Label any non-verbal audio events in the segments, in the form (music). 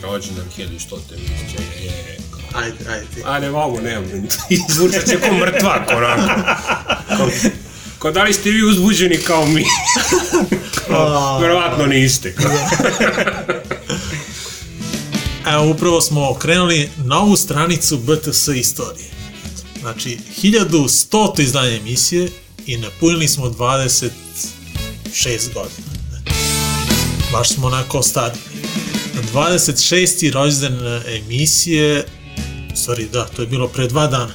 Kaže rođendan 1100 miće je... Ajde, ajde ti. A ne mogu, nemam. Zvučat će ko mrtvak, onako. Ko, ko da li ste vi uzbuđeni kao mi? (laughs) Kao, verovatno niste. Kao. (laughs) Evo, upravo smo okrenuli novu stranicu BTS istorije. Znači, 1100. izdanje emisije i napunili smo 26 godina. Baš smo onako stari. 26. rođendan emisije, sorry, da, to je bilo pre dva dana.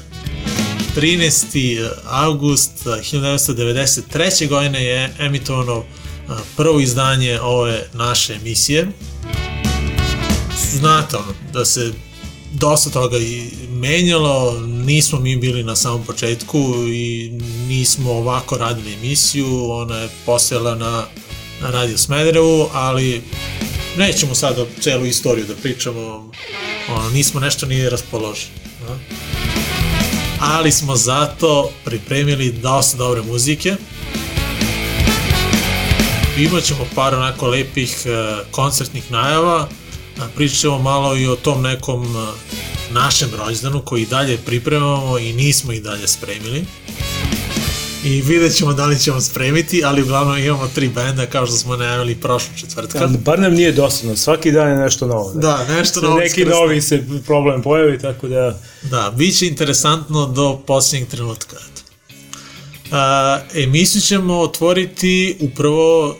13. august 1993. godine je emitovano a, prvo izdanje ove naše emisije. Znate ono, da se dosta toga i menjalo, nismo mi bili na samom početku i nismo ovako radili emisiju, ona je postojala na, na Radio Smederevu, ali nećemo sada celu istoriju da pričamo, ono, nismo nešto ni raspoloženi. a? Ali smo zato pripremili dosta dobre muzike. Imat ćemo par onako lepih e, koncertnih najava, ćemo malo i o tom nekom e, našem rođendanu koji dalje pripremamo i nismo i dalje spremili. I vidjet ćemo da li ćemo spremiti, ali uglavnom imamo tri benda kao što smo najavili prošlog četvrtka. Ali bar nam nije dosadno, svaki dan je nešto novo. Da, nešto novo Neki iskrsno. novi se problem pojavi, tako da... Da, bit će interesantno do posljednjeg trenutka. A, emisiju ćemo otvoriti upravo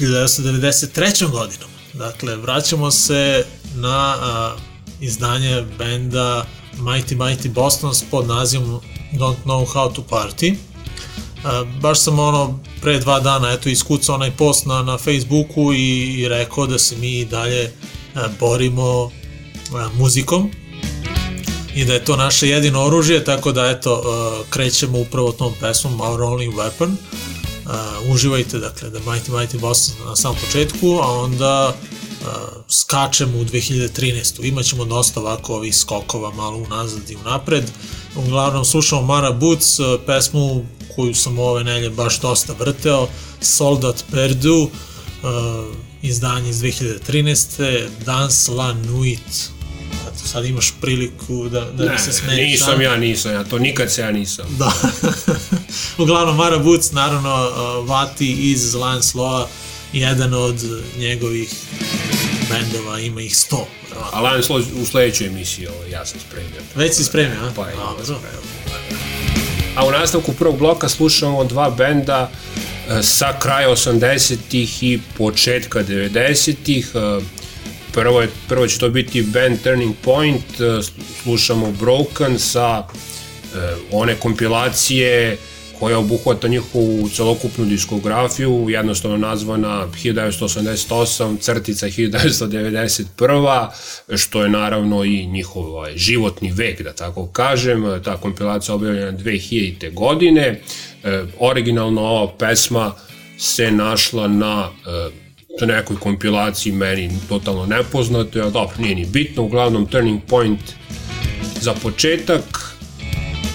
1993. godinom. Dakle, vraćamo se na a, izdanje benda Mighty Mighty Bostons pod nazivom Don't Know How to Party. A, baš sam ono pre dva dana eto iskucao onaj post na, na Facebooku i, i rekao da se mi dalje a, borimo a, muzikom i da je to naše jedino oružje, tako da eto, krećemo upravo tom pesmom Our Only Weapon. Uživajte, dakle, da Mighty Mighty Boss na samom početku, a onda skačemo u 2013. Imaćemo dosta ovako ovih skokova malo unazad i unapred. Uglavnom slušamo Mara Boots, uh, pesmu koju sam ove nelje baš dosta vrteo, Soldat Perdu, uh, izdanje iz 2013. Dans la Nuit, Eto, sad imaš priliku da, da Ne, se smeješ. nisam ja, nisam ja, to nikad se ja nisam. Da. (laughs) Uglavnom, Mara Boots, naravno, uh, Vati iz Lion Sloa, jedan od njegovih bendova, ima ih sto. verovatno. A Lion Slow u sledećoj emisiji, ovo, ja sam spremio. Već si spremio, a? Pa je, Dobro. A u nastavku prvog bloka slušamo dva benda e, sa kraja 80-ih i početka 90-ih. E, Prvo, je, prvo će to biti band Turning Point, e, slušamo Broken sa one kompilacije koja obuhvata njihovu celokupnu diskografiju, jednostavno nazvana 1988, crtica 1991, što je naravno i njihov ovaj, životni vek, da tako kažem. Ta kompilacija objavljena 2000. godine. E, originalno ova pesma se našla na e, nekoj kompilaciji meni totalno nepoznate, a dobro, nije ni bitno, uglavnom Turning Point za početak,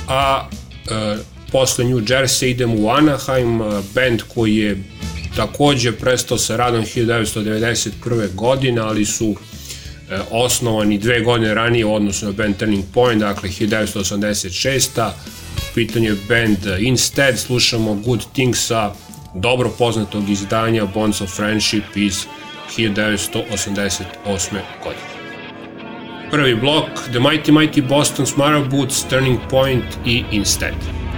a e, posle New Jersey idemo u Anaheim, band koji je takođe prestao sa radom 1991. godine, ali su e, osnovani dve godine ranije u odnosu na band Turning Point, dakle 1986. U pitanju je band Instead, slušamo Good Things sa dobro poznatog izdanja Bonds of Friendship iz 1988. godine. Prvi blok, The Mighty Mighty Boston's Maraboots, Turning Point i Instead.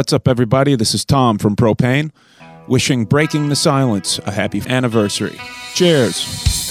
What's up, everybody? This is Tom from Propane, wishing Breaking the Silence a happy anniversary. Cheers.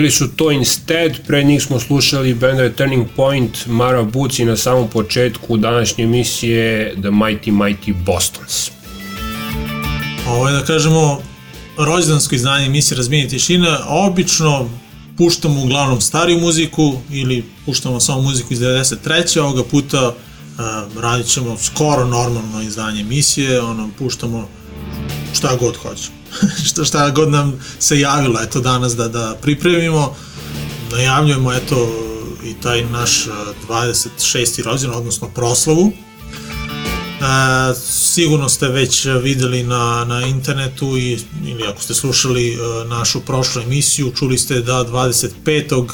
Bili su to Instead, pre njih smo slušali bendove Turning Point, Mara Boots i na samom početku današnje emisije The Mighty Mighty Bostons. Ovo je da kažemo rođendansko izdanje emisije Razbijenje tišine, obično puštamo uglavnom stariju muziku ili puštamo samo muziku iz 93. Ovoga puta uh, radit ćemo skoro normalno izdanje emisije, ono, puštamo šta god hoćemo. (laughs) šta, šta god nam se javilo eto danas da, da pripremimo. Najavljujemo eto i taj naš uh, 26. rođendan, odnosno proslavu. E, sigurno ste već videli na, na internetu i, ili ako ste slušali e, našu prošlu emisiju, čuli ste da 25.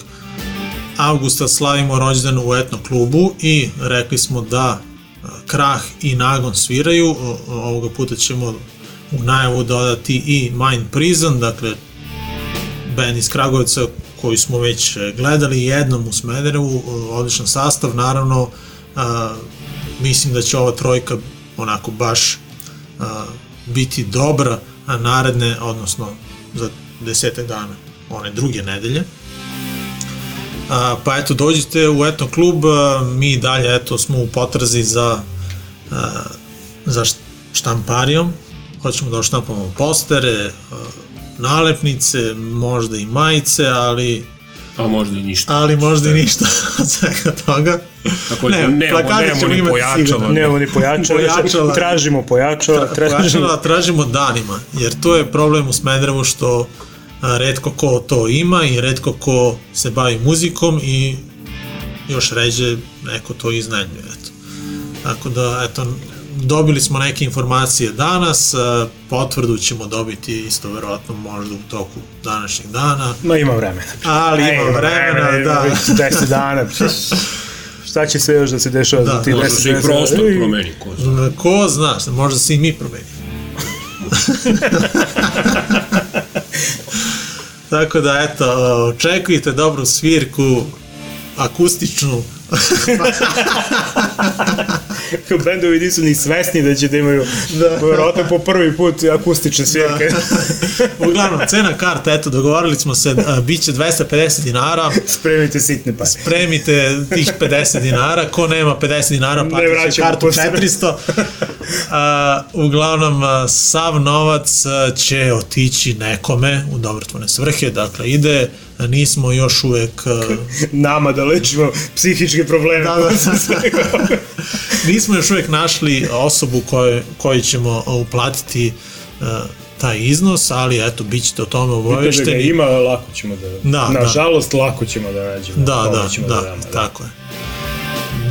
avgusta slavimo rođendan u etno klubu i rekli smo da e, Krah i Nagon sviraju, O- ovoga puta ćemo u najavu dodati i Mind Prison, dakle band iz Kragujevca koji smo već e, gledali jednom u Smederevu, e, odličan sastav, naravno a, mislim da će ova trojka onako baš a, biti dobra a naredne, odnosno za desetak dana, one druge nedelje. A, pa eto, dođite u Etno klub, a, mi dalje eto smo u potrazi za, a, za št- štamparijom, hoćemo da oštampamo postere, a, nalepnice, možda i majice, ali A možda i ništa. ali možda i ništa (laughs) od svega toga. Tako nemamo- plakate nemamo ćemo ni pojačala. Nemamo ni pojačala, (laughs) Pojačala. tražimo pojačala, tražimo... Pojačala tražimo danima, jer to je problem u Smederevu što a, redko ko to ima i redko ko se bavi muzikom i još ređe neko to iznajmljuje. Eto. Tako da, eto, dobili smo neke informacije danas, potvrdu ćemo dobiti isto verovatno možda u toku današnjeg dana, Ma ima vremena. ali ima vremena, ima da. Već 10 dana. (laughs) Šta će sve još da se dešava Da. za ti 10 Možda se i prostor promeni, ko zna. Ko zna, možda se i mi promenimo. (laughs) Tako da, eto, očekujte dobru svirku, akustičnu. (laughs) Bendovi nisu ni svesni da će da imaju da. verovatno po prvi put akustične svirke. (laughs) Uglavnom, cena karta, eto, dogovorili smo se, a, bit će 250 dinara, Spremite sitne pare. spremite tih 50 dinara, ko nema 50 dinara, Ne platit će kartu posle. 400. A, uglavnom, a, sav novac a, će otići nekome u dobrotvorne svrhe, dakle ide, nismo još uvek a, (laughs) Nama da lečimo psihičke probleme. Da, da, da. (laughs) nismo još uvek našli osobu koji ćemo uplatiti uh, taj iznos, ali eto, bit ćete o tome ga obavešteni. ima, lako ćemo da... Da, da. Nažalost, lako ćemo da nađemo. Da, Kome da, ćemo da, damo, tako je.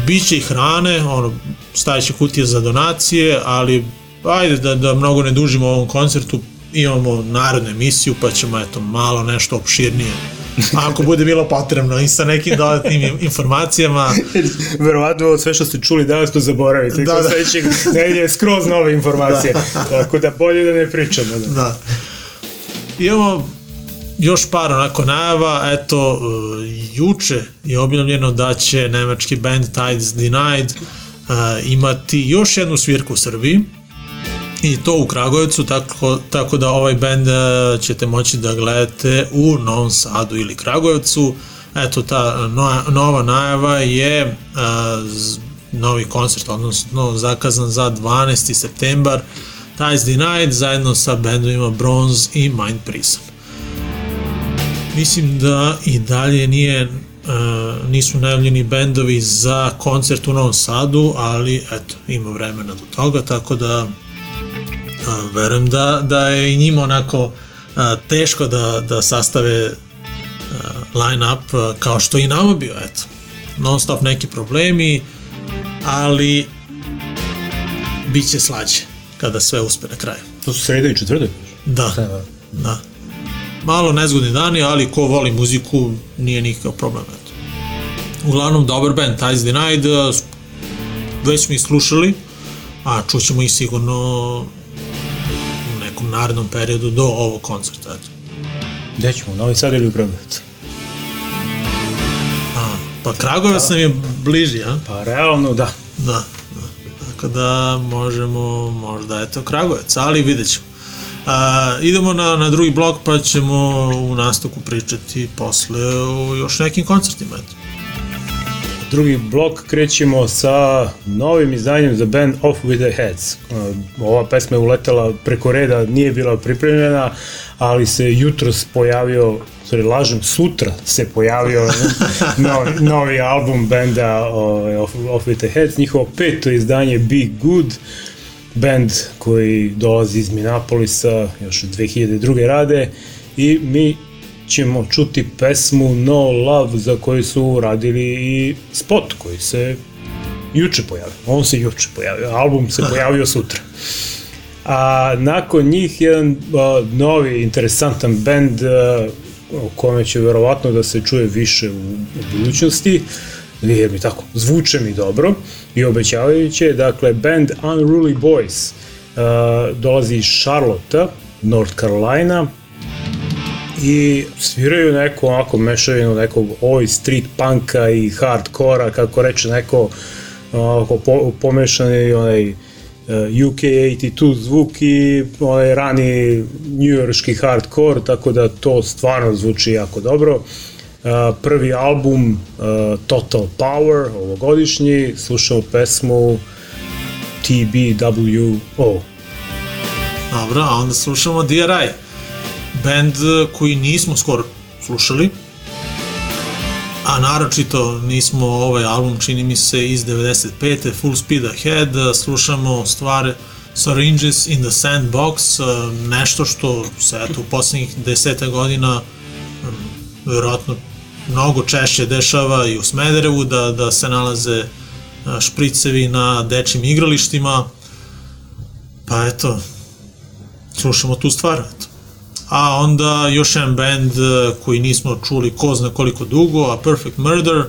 Biće i hrane, ono, stajeće kutije za donacije, ali ajde da, da mnogo ne dužimo o ovom koncertu, imamo narodnu emisiju, pa ćemo eto malo nešto opširnije ako bude bilo potrebno i sa nekim dodatnim (laughs) informacijama Verovatno sve što ste čuli danas to zaboravite. Da, Da, da. da. Sledećeg nedelje skroz nove informacije. Tako da bolje da ne pričamo. Da. Da. Imamo još par onako najava, eto, uh, juče je objavljeno da će nemački band Tides Denied uh, imati još jednu svirku u Srbiji i to u Kragujevcu, tako, tako da ovaj band uh, ćete moći da gledate u Novom Sadu ili Kragujevcu. Eto, ta nova, nova najava je uh, z- novi koncert, odnosno zakazan za 12. septembar Ties Denied zajedno sa bendovima Bronze i Mind Prison. Mislim da i dalje nije uh, nisu najavljeni bendovi za koncert u Novom Sadu, ali eto, ima vremena do toga, tako da verujem da, da je i njima onako uh, teško da, da sastave line-up kao što i nama bio, eto. Non stop neki problemi, ali bit će slađe kada sve uspe na kraju. To su sreda i četvrtak. Da, da. Malo nezgodni dani, ali ko voli muziku, nije nikakav problem. Eto. Uglavnom, dobar band, Ties Denied, već smo ih slušali, a čućemo ih sigurno nekom narednom periodu do ovog koncerta. Gde ćemo? u Novi Sad ili u Kragujevac? A, pa Kragovac nam je bliži, a? Pa realno da. Da, da. Tako da možemo, možda eto Kragovac, ali vidjet ćemo. A, idemo na, na drugi blok pa ćemo u nastavku pričati posle o još nekim koncertima. Eto. Drugi blok krećemo sa novim izdanjem za band Off With The Heads. Uh, Ova pesma je uletela preko reda, nije bila pripremljena, ali se jutros pojavio sorry, lažem, sutra se pojavio (laughs) novi, novi album benda ovaj, Off, Off With The Heads, njihovo peto izdanje Be Good, band koji dolazi iz Minneapolisa, još od 2002. rade i mi ćemo čuti pesmu No Love za koju su radili i spot koji se juče pojavio. On se juče pojavio, album se (laughs) pojavio sutra. A nakon njih jedan a, novi interesantan band a, o kome će verovatno da se čuje više u, u budućnosti, jer mi tako, zvuče mi dobro i obećavajuće, dakle, band Unruly Boys uh, dolazi iz Charlotte, North Carolina, i sviraju neko onako mešavinu nekog oj street punka i hardkora, kako reče neko onako po, pomešani onaj uh, UK 82 zvuk i onaj rani njujorški hardcore, tako da to stvarno zvuči jako dobro. Uh, prvi album uh, Total Power, ovogodišnji, slušamo pesmu TBWO. Dobro, a onda slušamo DRI, band eh, koji nismo skoro slušali, a naročito nismo ovaj album, čini mi se, iz 95. Full Speed Ahead, slušamo stvari Syringes in the Sandbox, eh, nešto što se eto, u poslednjih deseta godina mm, verovatno mnogo češće dešava i u Smederevu da, da se nalaze eh, špricevi na dečim igralištima, pa eto, slušamo tu stvar, eto a onda još jedan band e, koji nismo čuli ko zna koliko dugo, a Perfect Murder, e,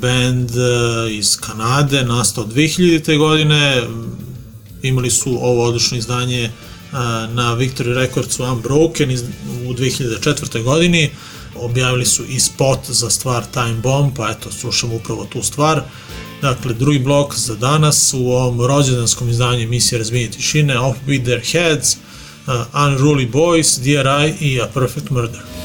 band e, iz Kanade, nastao 2000. godine, imali su ovo odlično izdanje na Victory Recordsu Unbroken u 2004. godini, objavili su i spot za stvar Time Bomb, pa eto, slušamo upravo tu stvar. Dakle, drugi blok za danas u ovom rođendanskom izdanju emisije Razbijenje tišine, Off With Their Heads, Uh, Unruly Boys, DRI i A Perfect Murder.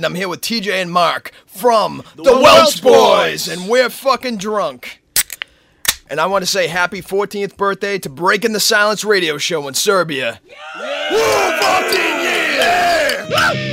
and I'm here with TJ and Mark from the, the Welch, Welch Boys. Boys, and we're fucking drunk. And I want to say happy 14th birthday to Breaking the Silence radio show in Serbia. Yeah. Woo, 14 years! Yeah.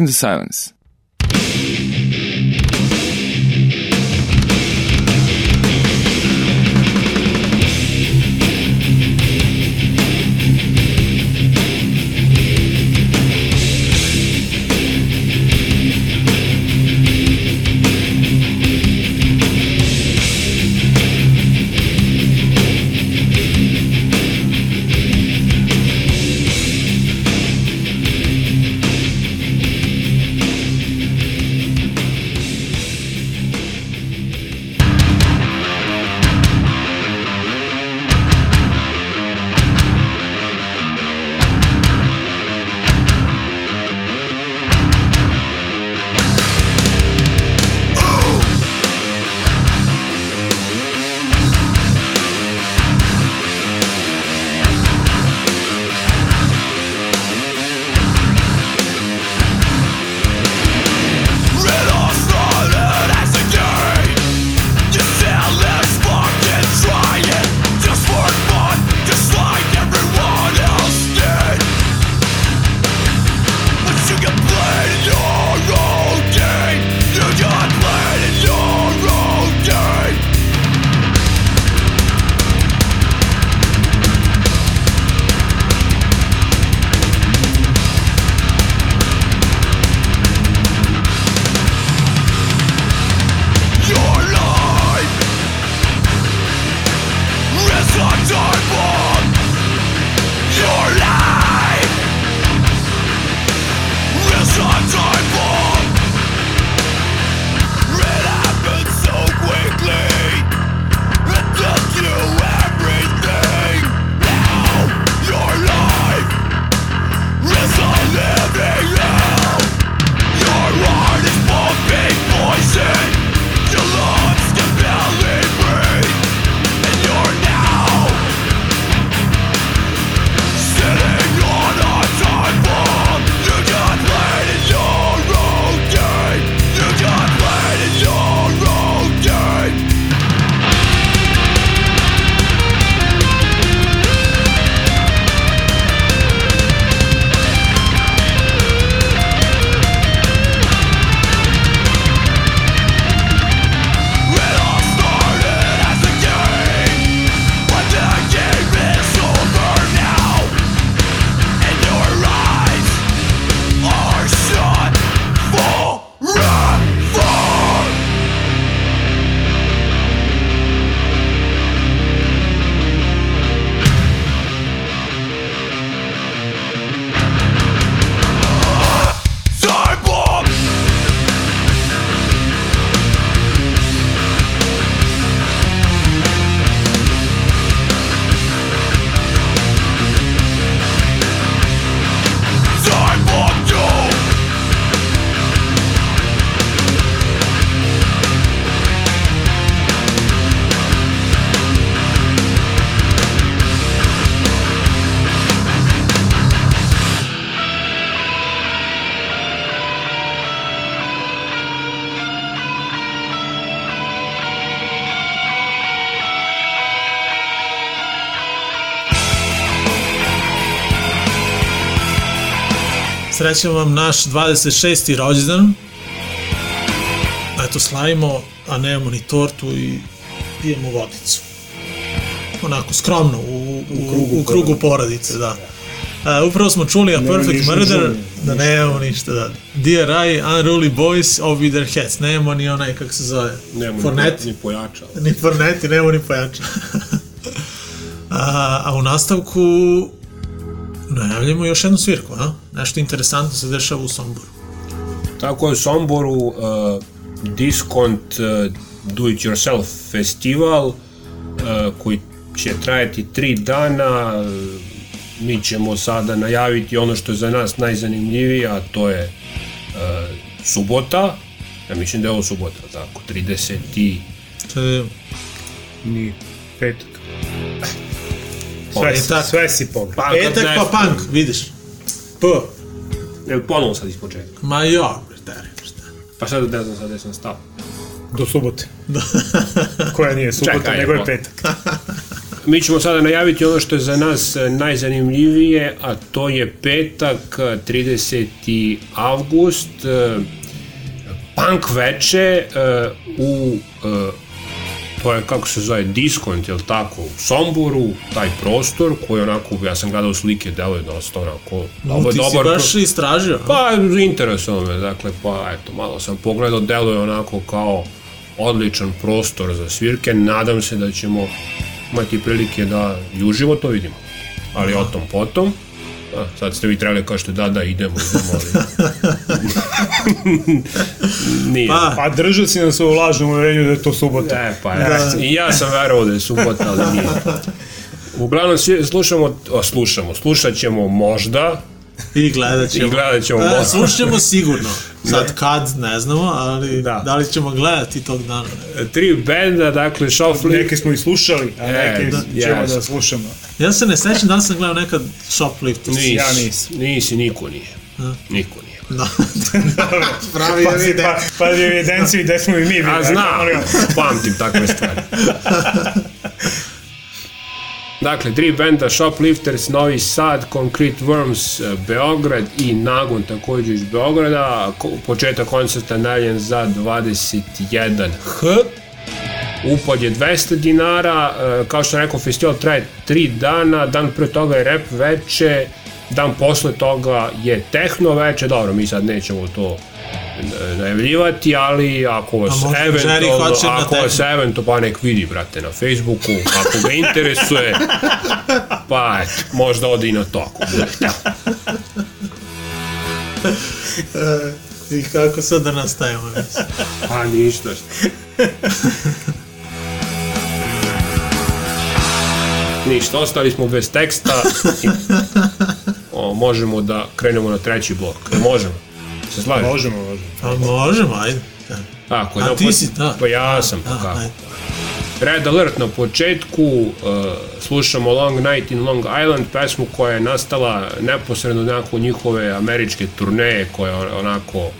Into silence. Srećan vam naš 26. rođendan. Eto, slavimo, a nemamo ni tortu i pijemo vodicu. Onako, skromno, u, u, u, u krugu porodice, da. Uh, upravo smo čuli A Perfect Murder, žužulje, da nemamo ništa, da. DRI, Unruly Boys, Of With Their Heads, nemamo ni onaj, kako se zove, Nemo Fornet, ni pojača. (laughs) ni Forneti, nemamo ni pojača. (laughs) a, a u nastavku najavljamo još jednu svirku, a? Nešto interesantno se dešava u Somboru. Tako je u Somboru uh, Discount uh, Do It Yourself festival uh, koji će trajati tri dana. Uh, mi ćemo sada najaviti ono što je za nas najzanimljivije, a to je uh, subota. Ja mislim da je ovo subota, tako, 30. i... To je Ni petak. Pa, Sve, tako. sve si pogrešio. Pa, petak pa punk, vidiš. P. Jel ponovo sad iz početka? Ma ja, brtari, šta. Pa sad ne znam sad gde sam stao. Do subote. (laughs) Koja nije subota, Čekaj, nego je petak. (laughs) Mi ćemo sada najaviti ono što je za nas e, najzanimljivije, a to je petak, e, 30. avgust, e, punk veče u to je kako se zove diskont, jel tako, u Somboru, taj prostor koji onako, ja sam gledao slike, deluje dosta onako, No, ti si pro- baš istražio. Pa, interesuje me, dakle, pa, eto, malo sam pogledao, deluje onako kao odličan prostor za svirke, nadam se da ćemo imati prilike da i uživo to vidimo, ali o tom potom. A, sad ste vi trebali kao što da, da, idemo, idemo, ali... (laughs) Nije. Pa, Pa držao si nas u lažnom uverenju da je to subota. E, pa ja, i ja sam verovao da je subota, ali nije. (laughs) Uglavnom, svi slušamo, a, slušamo, slušat ćemo možda, I gledat ćemo. I gledat ćemo E, možda. slušat ćemo sigurno. Sad kad, ne znamo, ali Da. da, li ćemo gledati tog dana. tri benda, dakle, Shuffling, Neke smo i slušali, a E, neke da, ćemo jes. da slušamo. Ja se ne sećam da li sam gledao nekad Shoplifters. Nisi, Ja nisam. Nisi, niko nije. Niko nije. (laughs) Da. (laughs) Pravi Pa, vide. pa, pa je evidenciju gde smo i mi bili. A ajde, znam, pamtim takve stvari. (laughs) Dakle, tri benda, Shoplifters, Novi Sad, Concrete Worms, eh, Beograd i Nagon također iz Beograda. Početak koncerta najavljen za 21h. Upad je 200 dinara, eh, kao što rekao, festival traje 3 dana, dan pre toga je rap veče, dan posle toga je tehno veče, dobro, mi sad nećemo to eh, najavljivati, ali ako vas eventualno, ako vas eventualno, pa nek vidi, brate, na Facebooku, ako ga interesuje, (laughs) pa eto, možda ode i na to, ako bude hteo. I kako sad da nastavimo? mislim? Pa ništa. Ništa, ostali smo bez teksta (laughs) možemo da krenemo na treći blok. Možemo. Se slažeš? Možemo, možemo. Pa možemo, ajde. Tako, A da, ti pa- si, da. Pa ja sam, pa A, kako. ajde. Red Alert na početku, uh, slušamo Long Night in Long Island, pesmu koja je nastala neposredno nakon njihove američke turneje, koja je onako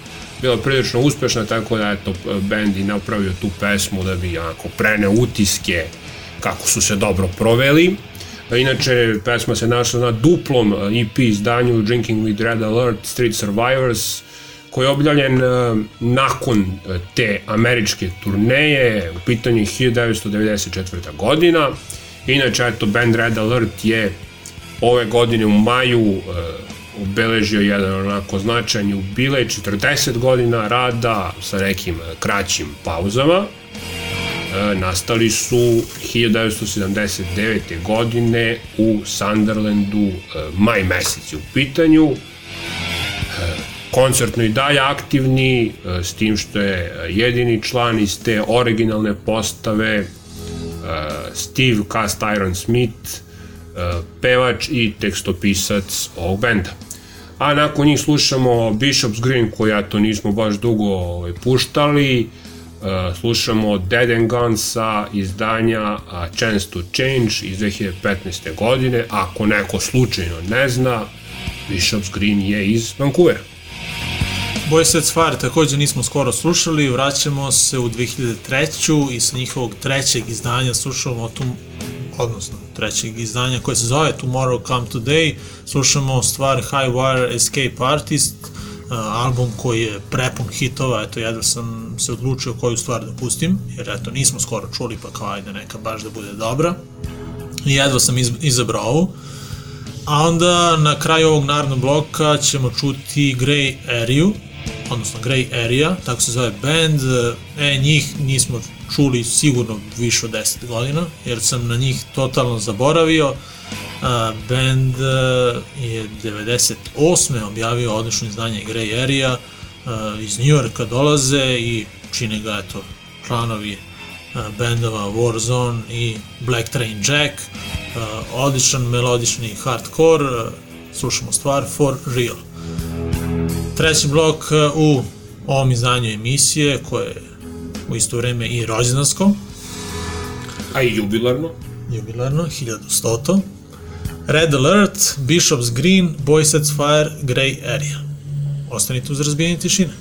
bila prilično uspešna, tako da eto, band i napravio tu pesmu da bi onako preneo utiske kako su se dobro proveli. A Inače, pesma se našla na duplom EP izdanju Drinking with Red Alert Street Survivors, koji je objavljen uh, nakon uh, te američke turneje, u pitanju je 1994. godina. Inače, eto, band Red Alert je ove godine u maju obeležio jedan onako značajan jubilej, 40 godina rada sa nekim kraćim pauzama. Nastali su 1979. godine u Sunderlandu, e, maj mesec je u pitanju. E, koncertno i dalje aktivni, e, s tim što je jedini član iz te originalne postave Steve Cast Iron Smith, pevač i tekstopisac ovog benda. A nakon njih slušamo Bishop's Green, koja to nismo baš dugo ovaj, puštali, Uh, slušamo Dead and Gone sa izdanja Chance to Change iz 2015. godine. Ako neko slučajno ne zna, Bishop's Green je iz Vancouvera. Boy Fire takođe nismo skoro slušali, vraćamo se u 2003. i sa njihovog trećeg izdanja slušamo tu, odnosno trećeg izdanja koje se zove Tomorrow Come Today. Slušamo stvar High Wire Escape Artist, album koji je prepun hitova, eto jedva sam se odlučio koju stvar da pustim, jer eto nismo skoro čuli pa kao ajde neka baš da bude dobra. I jedva sam iz, izabrao ovu. A onda na kraju ovog narodnog bloka ćemo čuti Grey Area, odnosno Grey Area, tako se zove band. E, njih nismo čuli sigurno više od 10 godina, jer sam na njih totalno zaboravio. A, band e, je 98. objavio odlično izdanje Grey Area, a, iz New Yorka dolaze i čine ga eto članovi bendova Warzone i Black Train Jack, odličan melodični hardcore, slušamo stvar For Real. Treći blok a, u ovom izdanju emisije, koje je u isto vreme i rođendansko, A i jubilarno. jubilarno, 1100. Red Alert, Bishop's Green, Boy Sets Fire, Grey Area. Ostanite uz razbijanje tišine.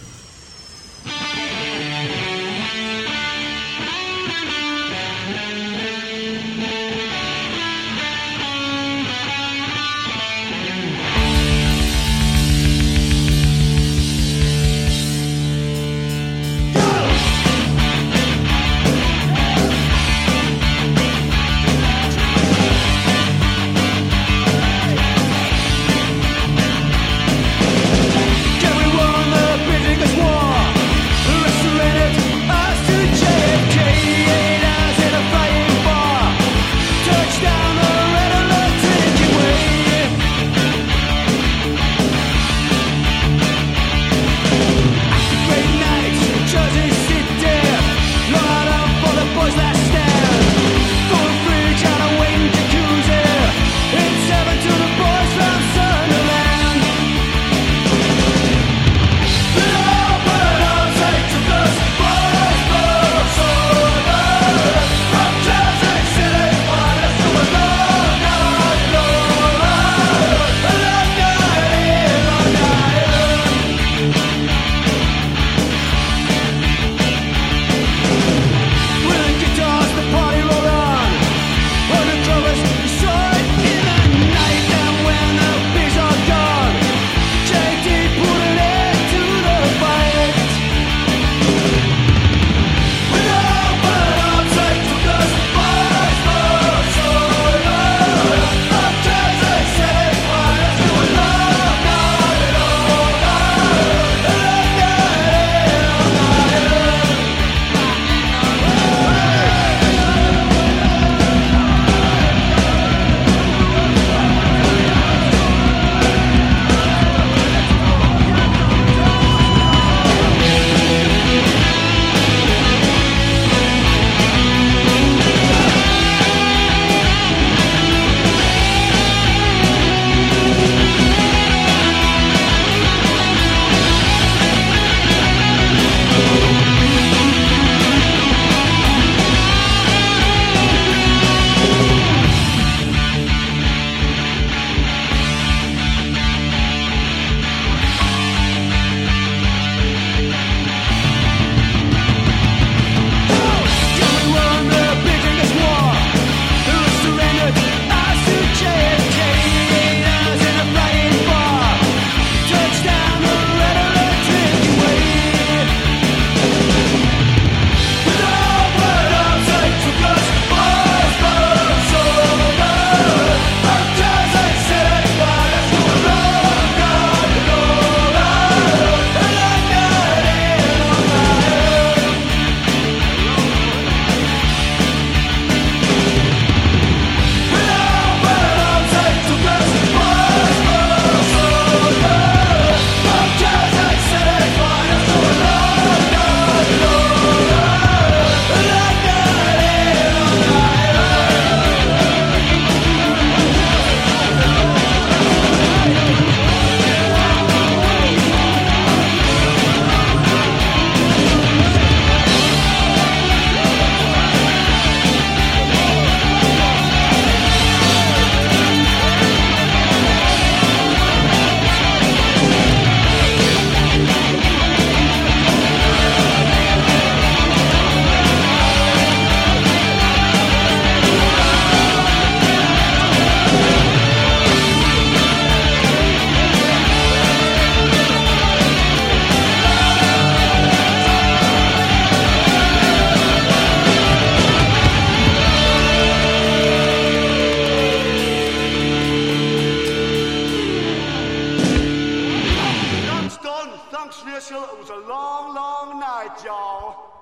special. It was a long, long night, y'all.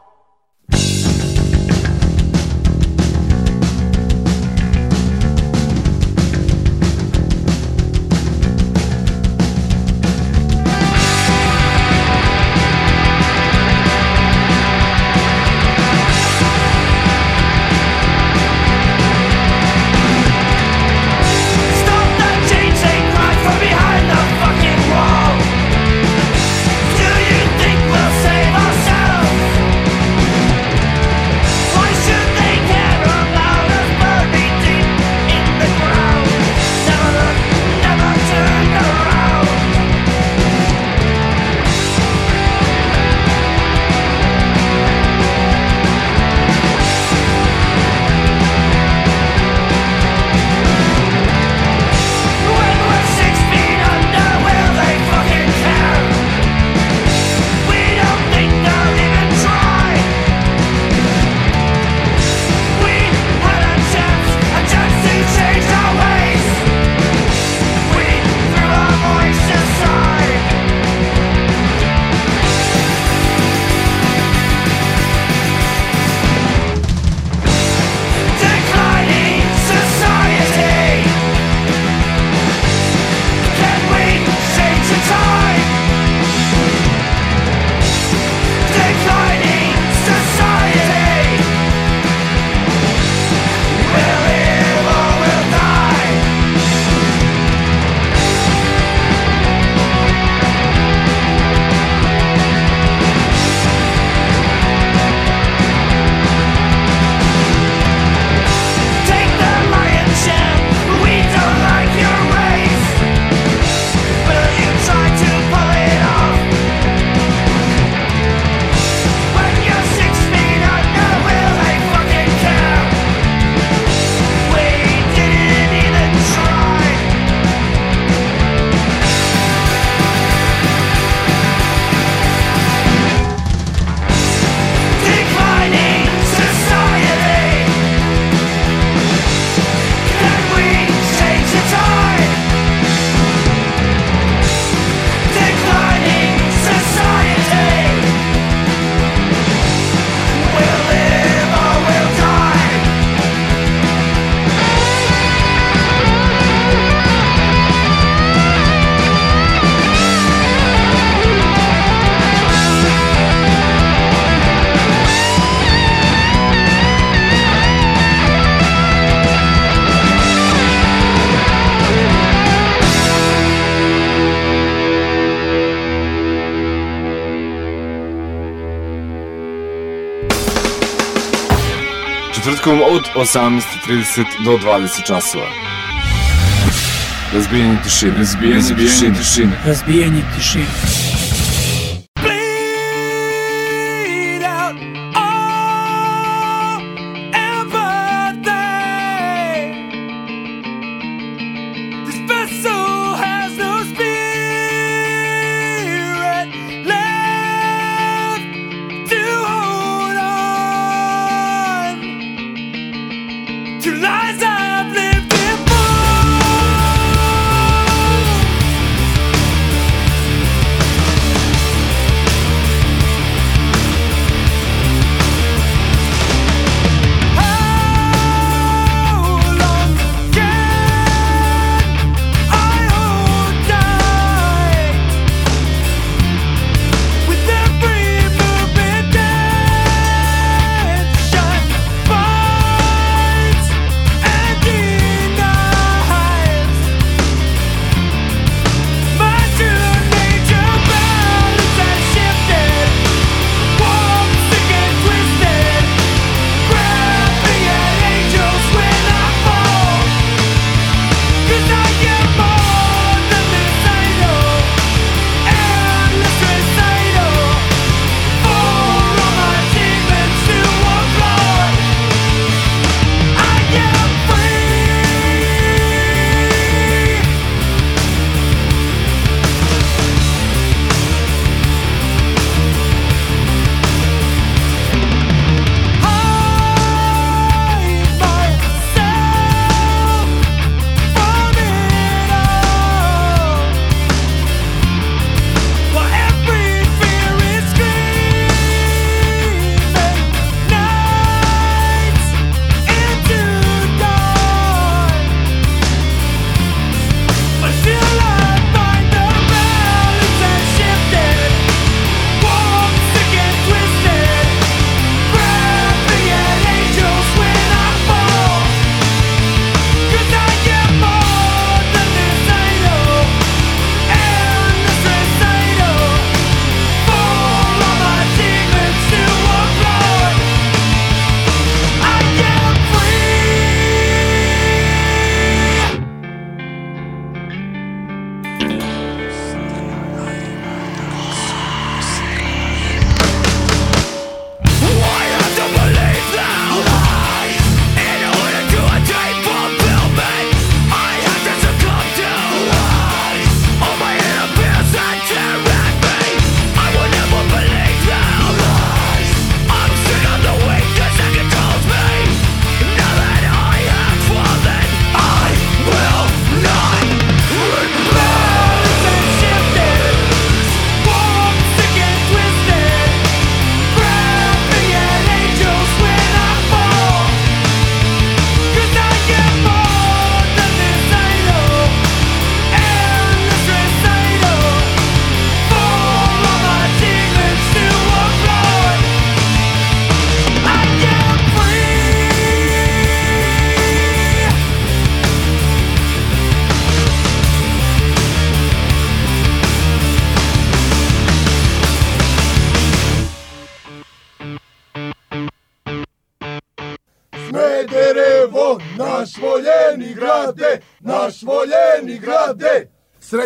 od 18.30 do 20 časova. Razbijanje tišine. Razbijanje tišine. Razbijanje tišine. Razbijanje tišine.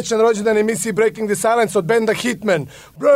srećan rođendan emisiji Breaking the Silence od benda Hitman. Bro,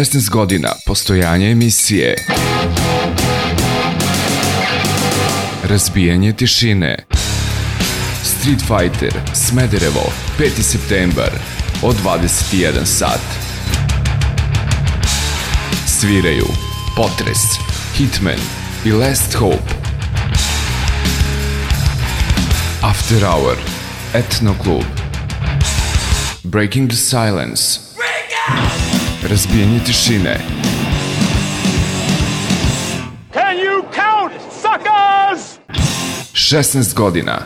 16 godina postojanja emisije. Razbijanje tišine. Street Fighter, Smederevo, 5. septembar, od 21 sat. Sviraju Potres, Hitman i Last Hope. After Hour, Etno Club. Breaking the Silence. Break out! razbijanje tišine. Can you count, suckers? 16 godina.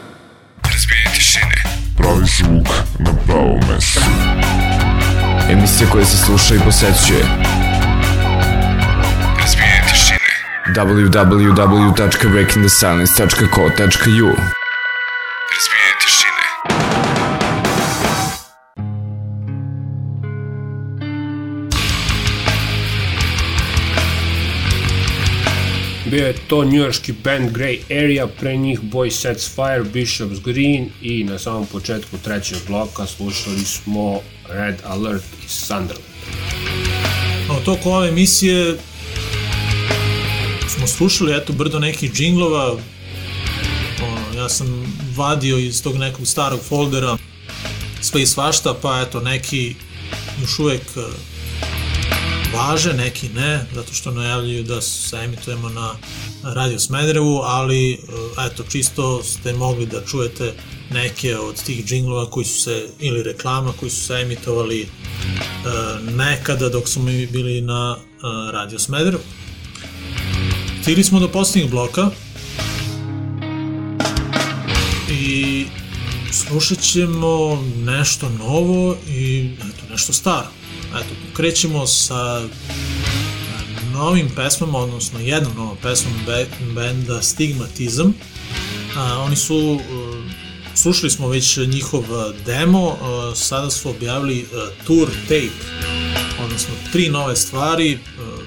Razbijanje tišine. Pravi zvuk na pravo mesto. Emisija koja se sluša i posećuje. Razbijanje tišine. www.breakingthesilence.co.u bio je to njujorski band Grey Area, pre njih Boy Sets Fire, Bishop's Green i na samom početku trećeg bloka slušali smo Red Alert i Sunderland. A u toku ove emisije smo slušali eto brdo nekih džinglova, ono, ja sam vadio iz tog nekog starog foldera sve i svašta, pa eto neki još uvek e, važe, neki ne, zato što najavljuju da se emitujemo na Radio Smederevu, ali e, eto, čisto ste mogli da čujete neke od tih džinglova koji su se, ili reklama koji su se emitovali e, nekada dok smo mi bili na e, Radio Smederevu. Stigli smo do posljednjeg bloka i slušat ćemo nešto novo i eto, nešto staro. Eto, krećemo sa novim pesmama, odnosno jednom novom pesmom be, benda Stigmatizam. A, oni su, uh, slušali smo već njihov demo, sada su objavili tour tape, odnosno tri nove stvari, uh,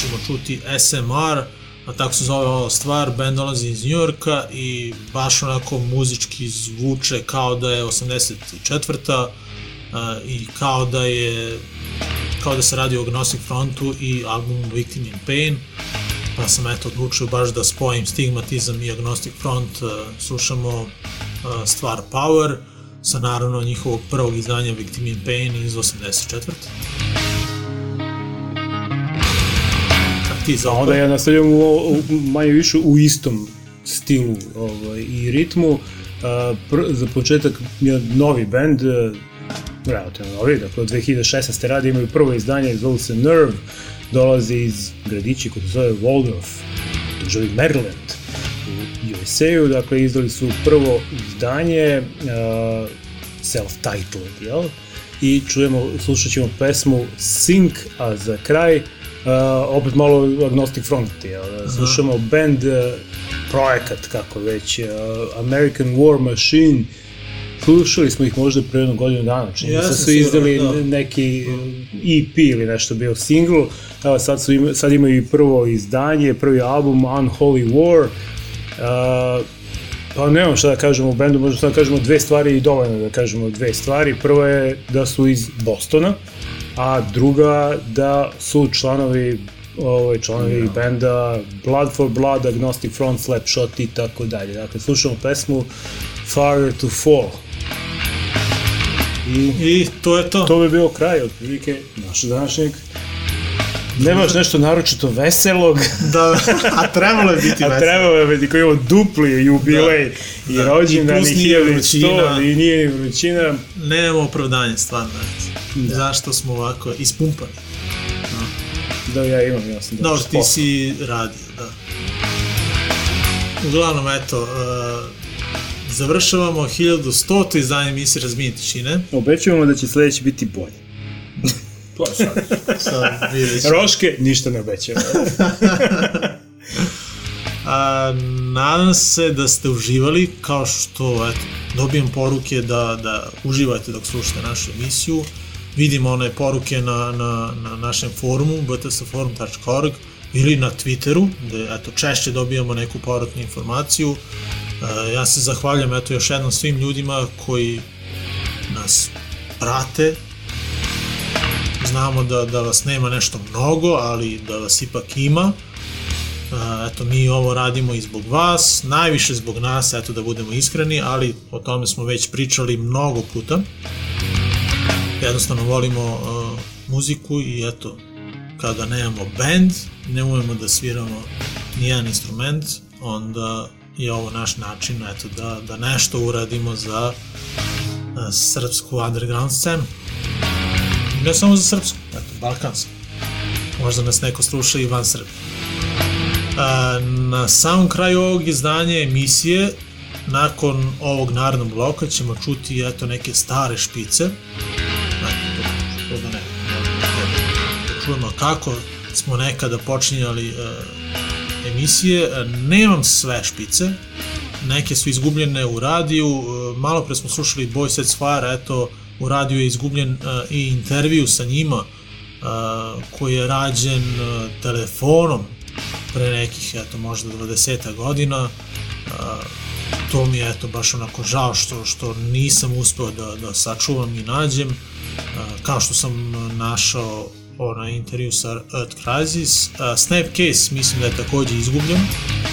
ćemo čuti SMR, a tako se zove ova stvar, band dolazi iz Njujorka i baš onako muzički zvuče kao da je 84. I kao da je kao da se radi o Agnostic Frontu i albumu Victim in Pain pa sam eto odlučio baš da spojim stigmatizam i Agnostic Front uh, slušamo uh, stvar Power sa naravno njihovog prvog izdanja Victim in Pain iz 84. A ti onda ja nastavljam u, u, manje više u istom stilu ovaj, i ritmu. Uh, pr, za početak je novi band, uh, relativno novi, dakle od 2016. radi imaju prvo izdanje, zovu se Nerve, dolazi iz gradići koji se zove Waldorf, državi Maryland u USA-u, dakle izdali su prvo izdanje, uh, self-titled, jel? I čujemo, slušat ćemo pesmu Sink, a za kraj uh, opet malo Agnostic Front, jel? Slušamo band, uh, projekat, kako već, uh, American War Machine, slušali smo ih možda pre jednu godinu dana, čini Jeste, su izdali da. neki EP ili nešto bio single, evo sad, su ima, sad imaju i prvo izdanje, prvi album Unholy War, uh, pa nemam šta da kažemo u bendu, možda šta da kažemo dve stvari i dovoljno da kažemo dve stvari. Prva je da su iz Bostona, a druga da su članovi ovaj, članovi benda Blood for Blood, Agnostic Front, Slapshot i tako dalje. Dakle, slušamo pesmu Farther to Fall. I, I to je to. to bi bio kraj otprilike našeg današnjeg ne baš nešto naročito veselog, Da, a trebalo je biti (laughs) a veselo. trebalo je biti koji ovo dupli jubilej i Da. rođendan I i plus nije 1100 vrućina. i nije ni vrućina. Nemamo opravdanje, stvarno. eto. Zašto smo ovako ispumpani? Da, ja imam, ja sam Dobro, došao ti si radio, da. Uglavnom, eto, uh, završavamo 1100. izdanje emisije Razmije tišine. Obećujemo da će sledeći biti bolje. (laughs) To je sad. Sad vidjet. Roške, ništa ne obećamo. (laughs) A, nadam se da ste uživali, kao što eto, dobijem poruke da, da uživate dok slušate našu emisiju. Vidimo one poruke na, na, na našem forumu btsforum.org ili na Twitteru, gde eto, češće dobijamo neku povratnu informaciju. E, ja se zahvaljam eto, još jednom svim ljudima koji nas prate, znamo da, da vas nema nešto mnogo, ali da vas ipak ima. A, eto, mi ovo radimo i zbog vas, najviše zbog nas, eto da budemo iskreni, ali o tome smo već pričali mnogo puta. Jednostavno volimo uh, muziku i eto, kada nemamo band, ne umemo da sviramo nijedan instrument, onda je ovo naš način eto, da, da nešto uradimo za uh, srpsku underground scenu. Ne samo za srpsku, eto, balkansku. Možda nas neko sluša i van Srbije. A, na samom kraju ovog izdanja emisije, nakon ovog narodnog bloka, ćemo čuti eto neke stare špice. Eto, to, to da ne, da čujemo kako smo nekada počinjali uh, emisije. E, Nemam sve špice, neke su izgubljene u radiju, uh, malo pre smo slušali Boy Sets Fire, eto, u radiju je izgubljen uh, i intervju sa njima, uh, koji je rađen uh, telefonom pre nekih, eto, možda 20 godina. Uh, to mi je, eto, baš onako žao što, što nisam uspeo da, da sačuvam i nađem. Kao što sam našao onaj intervju sa Earth Crisis. Uh, Snapcase mislim da je takođe izgubljen,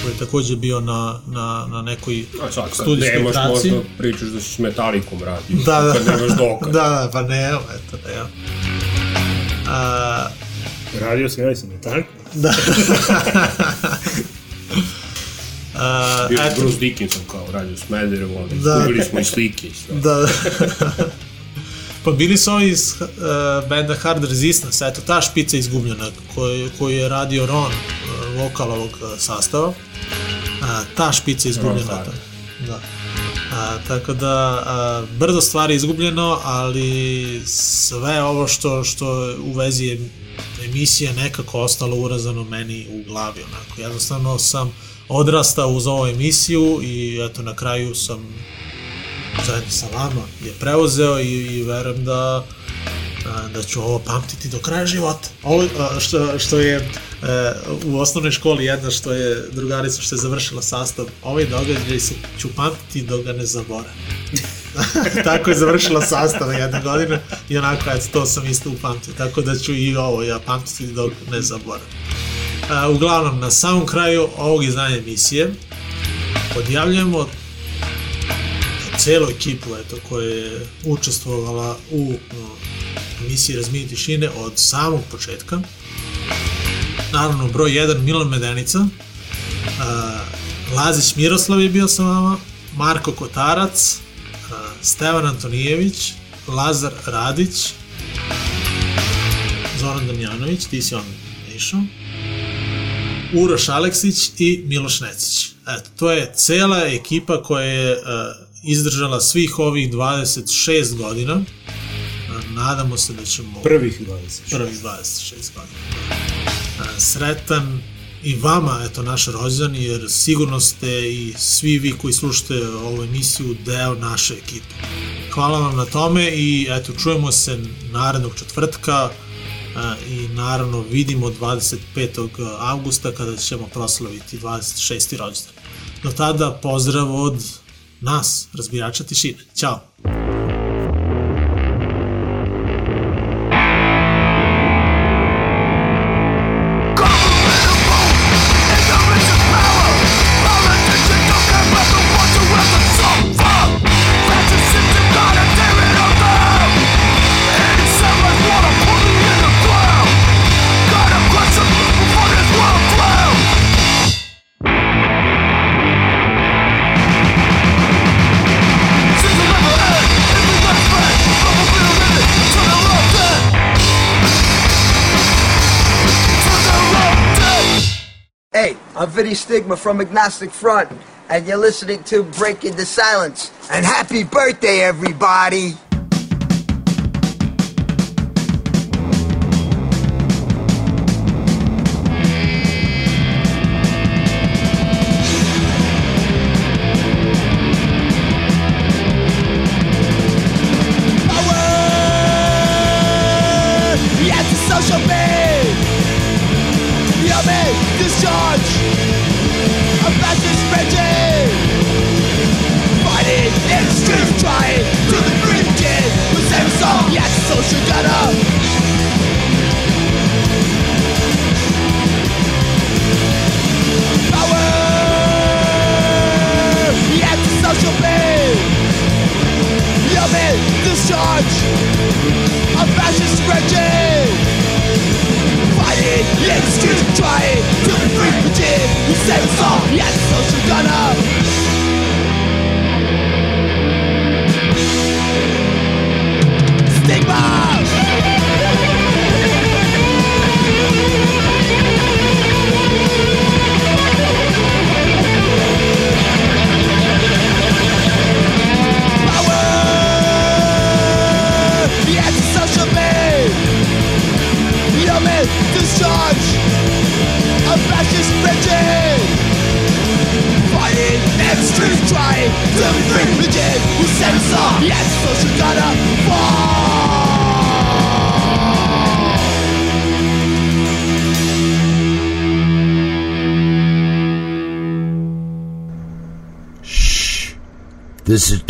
koji je takođe bio na, na, na nekoj A kad studijskoj nemaš, traci. možda pričaš da si s metalikom radio. Da, da. Kad nemaš dokaz. da, (laughs) da, pa ne, eto, eto, evo. A, Radio smjeli sam, je tako? da. (laughs) A, Bio je Bruce Dickinson kao radio Smederevo, ali Da. izgubili smo i slike i sve. Da. (laughs) pa bili su ovi iz uh, benda Hard Resistance, eto ta špica je izgubljena koju, koju je radio Ron, uh, vokal ovog uh, sastava. Uh, ta špica je izgubljena. Da. A, tako da a, brdo stvari je izgubljeno, ali sve ovo što što u vezi je emisije nekako ostalo urazano meni u glavi onako. Jednostavno sam odrastao uz ovu emisiju i eto na kraju sam zajedno sa vama je preuzeo i, i verujem da da ću ovo pamtiti do kraja života. Ovo što, što je e, u osnovnoj školi jedna što je drugarica što je završila sastav, ovaj događaj se, ću pamtiti dok ga ne zaboravim. (laughs) tako je završila sastav jedne godine i onako, eto, to sam isto upamtio. Tako da ću i ovo ja pamtiti dok ne zaboravim. A, uglavnom, na samom kraju ovog izdanja emisije odjavljujemo celu ekipu eto, koja je učestvovala u uh, emisiji Razmini tišine od samog početka. Naravno, broj 1 Milan Medenica, uh, Lazić Miroslav je bio sa vama, Marko Kotarac, uh, Stevan Antonijević, Lazar Radić, Zoran Damjanović, ti si on išao, Uroš Aleksić i Miloš Necić. Eto, to je cela ekipa koja je uh, izdržala svih ovih 26 godina. Uh, nadamo se da ćemo... Prvih 26. Prvih 26 godina. Uh, sretan i vama, eto, naš rođendan, jer sigurno ste i svi vi koji slušate ovu emisiju deo naše ekipe. Hvala vam na tome i eto, čujemo se narednog četvrtka a, i naravno vidimo 25. avgusta kada ćemo proslaviti 26. rođendan. Do tada pozdrav od nas, razbirača tišine. Ćao! Hey, Stigma from Agnostic Front, and you're listening to Breaking the Silence. And happy birthday, everybody!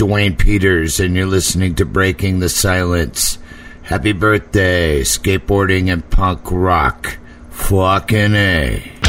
Dwayne Peters, and you're listening to Breaking the Silence. Happy birthday, skateboarding and punk rock. Fucking A.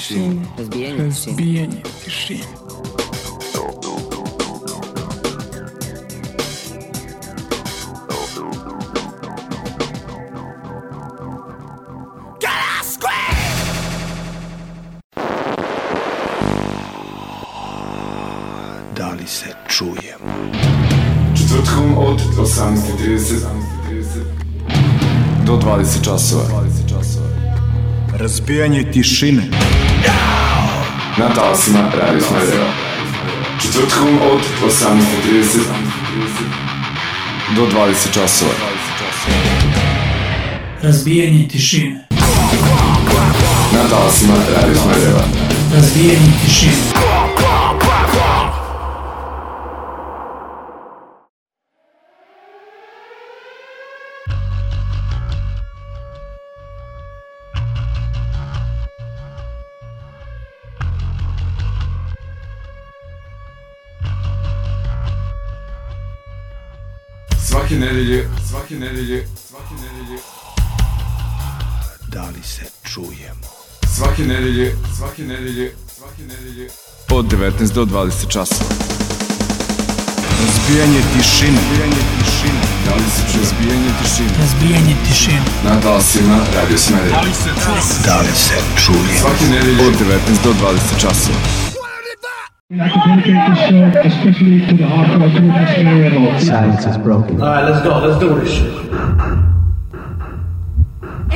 Da li se čujemo? Četvrtkom od 18.30 do 20 časova. Razbijanje tišine. Na talasima Radio Smedreva. Četvrtkom od 18.30 do 20 časova. Разбиение тишины. Na talasima Radio Smedreva. Разбиение тишины. Svake nedelje, svake nedelje, Da li se čujemo? svake nedelje, svake nedelje, svake nedelje od 19 do 20 časova. Razbijanje tišine. Razbijanje tišine. Da li se čuje zbijanje tišine? Разбиение тишины. Na talasima Radio Smedreva. Da li se čuje? Svake nedelje od 19 do 20 časova. Especially to the hardcore crew that's here. Silence is broken. Alright, let's go. Let's do this shit.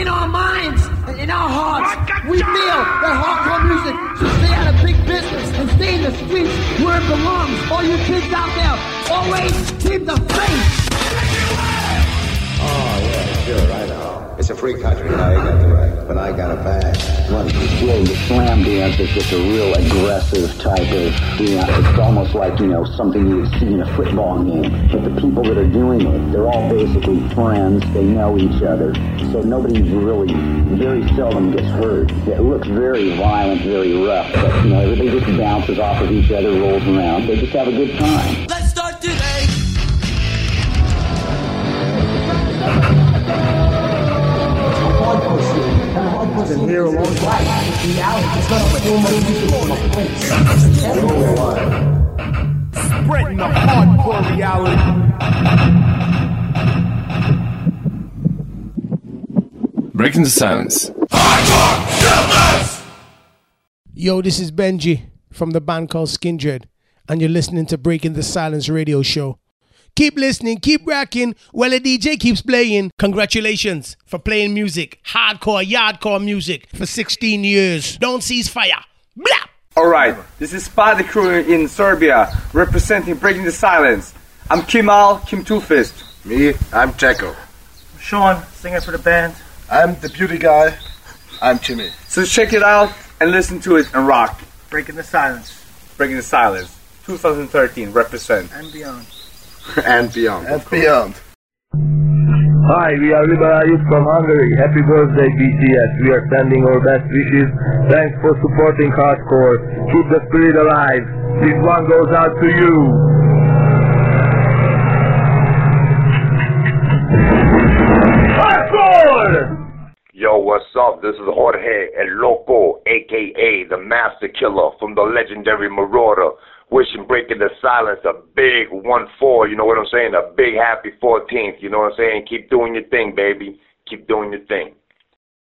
In our minds in our hearts, we feel that hardcore music should stay out of big business and stay in the streets where it belongs. All you kids out there, always keep the faith. Oh, yeah, sure, I know. It's a free country, now you got the right. But I got a bag. Well, yeah, the slam dance is just a real aggressive type of dance. It's almost like, you know, something you would see in a football game. But the people that are doing it, they're all basically friends. They know each other. So nobody really, very seldom gets hurt. It looks very violent, very rough. But, you know, everybody just bounces off of each other, rolls around. They just have a good time. Here a long time. Spreading the hardcore reality. Breaking the silence. Yo, this is Benji from the band called Skindred, and you're listening to Breaking the Silence radio show. Keep listening, keep rocking while the DJ keeps playing. Congratulations for playing music, hardcore, yardcore music for 16 years. Don't cease fire. Blah! Alright, this is Spy the Crew in Serbia, representing Breaking the Silence. I'm Kimal Kim Toolfist. Me, I'm Checo. Sean, singer for the band. I'm the beauty guy. I'm Jimmy. So check it out and listen to it and rock. Breaking the silence Breaking the Silence, 2013, represent. and beyond. (laughs) and beyond. And beyond. Hi, we are Liberayus from Hungary. Happy birthday, BTS. We are sending our best wishes. Thanks for supporting hardcore. Keep the spirit alive. This one goes out to you. Hardcore! Yo, what's up? This is Jorge El Loco, aka the Master Killer from the legendary Marauder. Wishing Breaking the Silence a big 1 4, you know what I'm saying? A big happy 14th, you know what I'm saying? Keep doing your thing, baby. Keep doing your thing.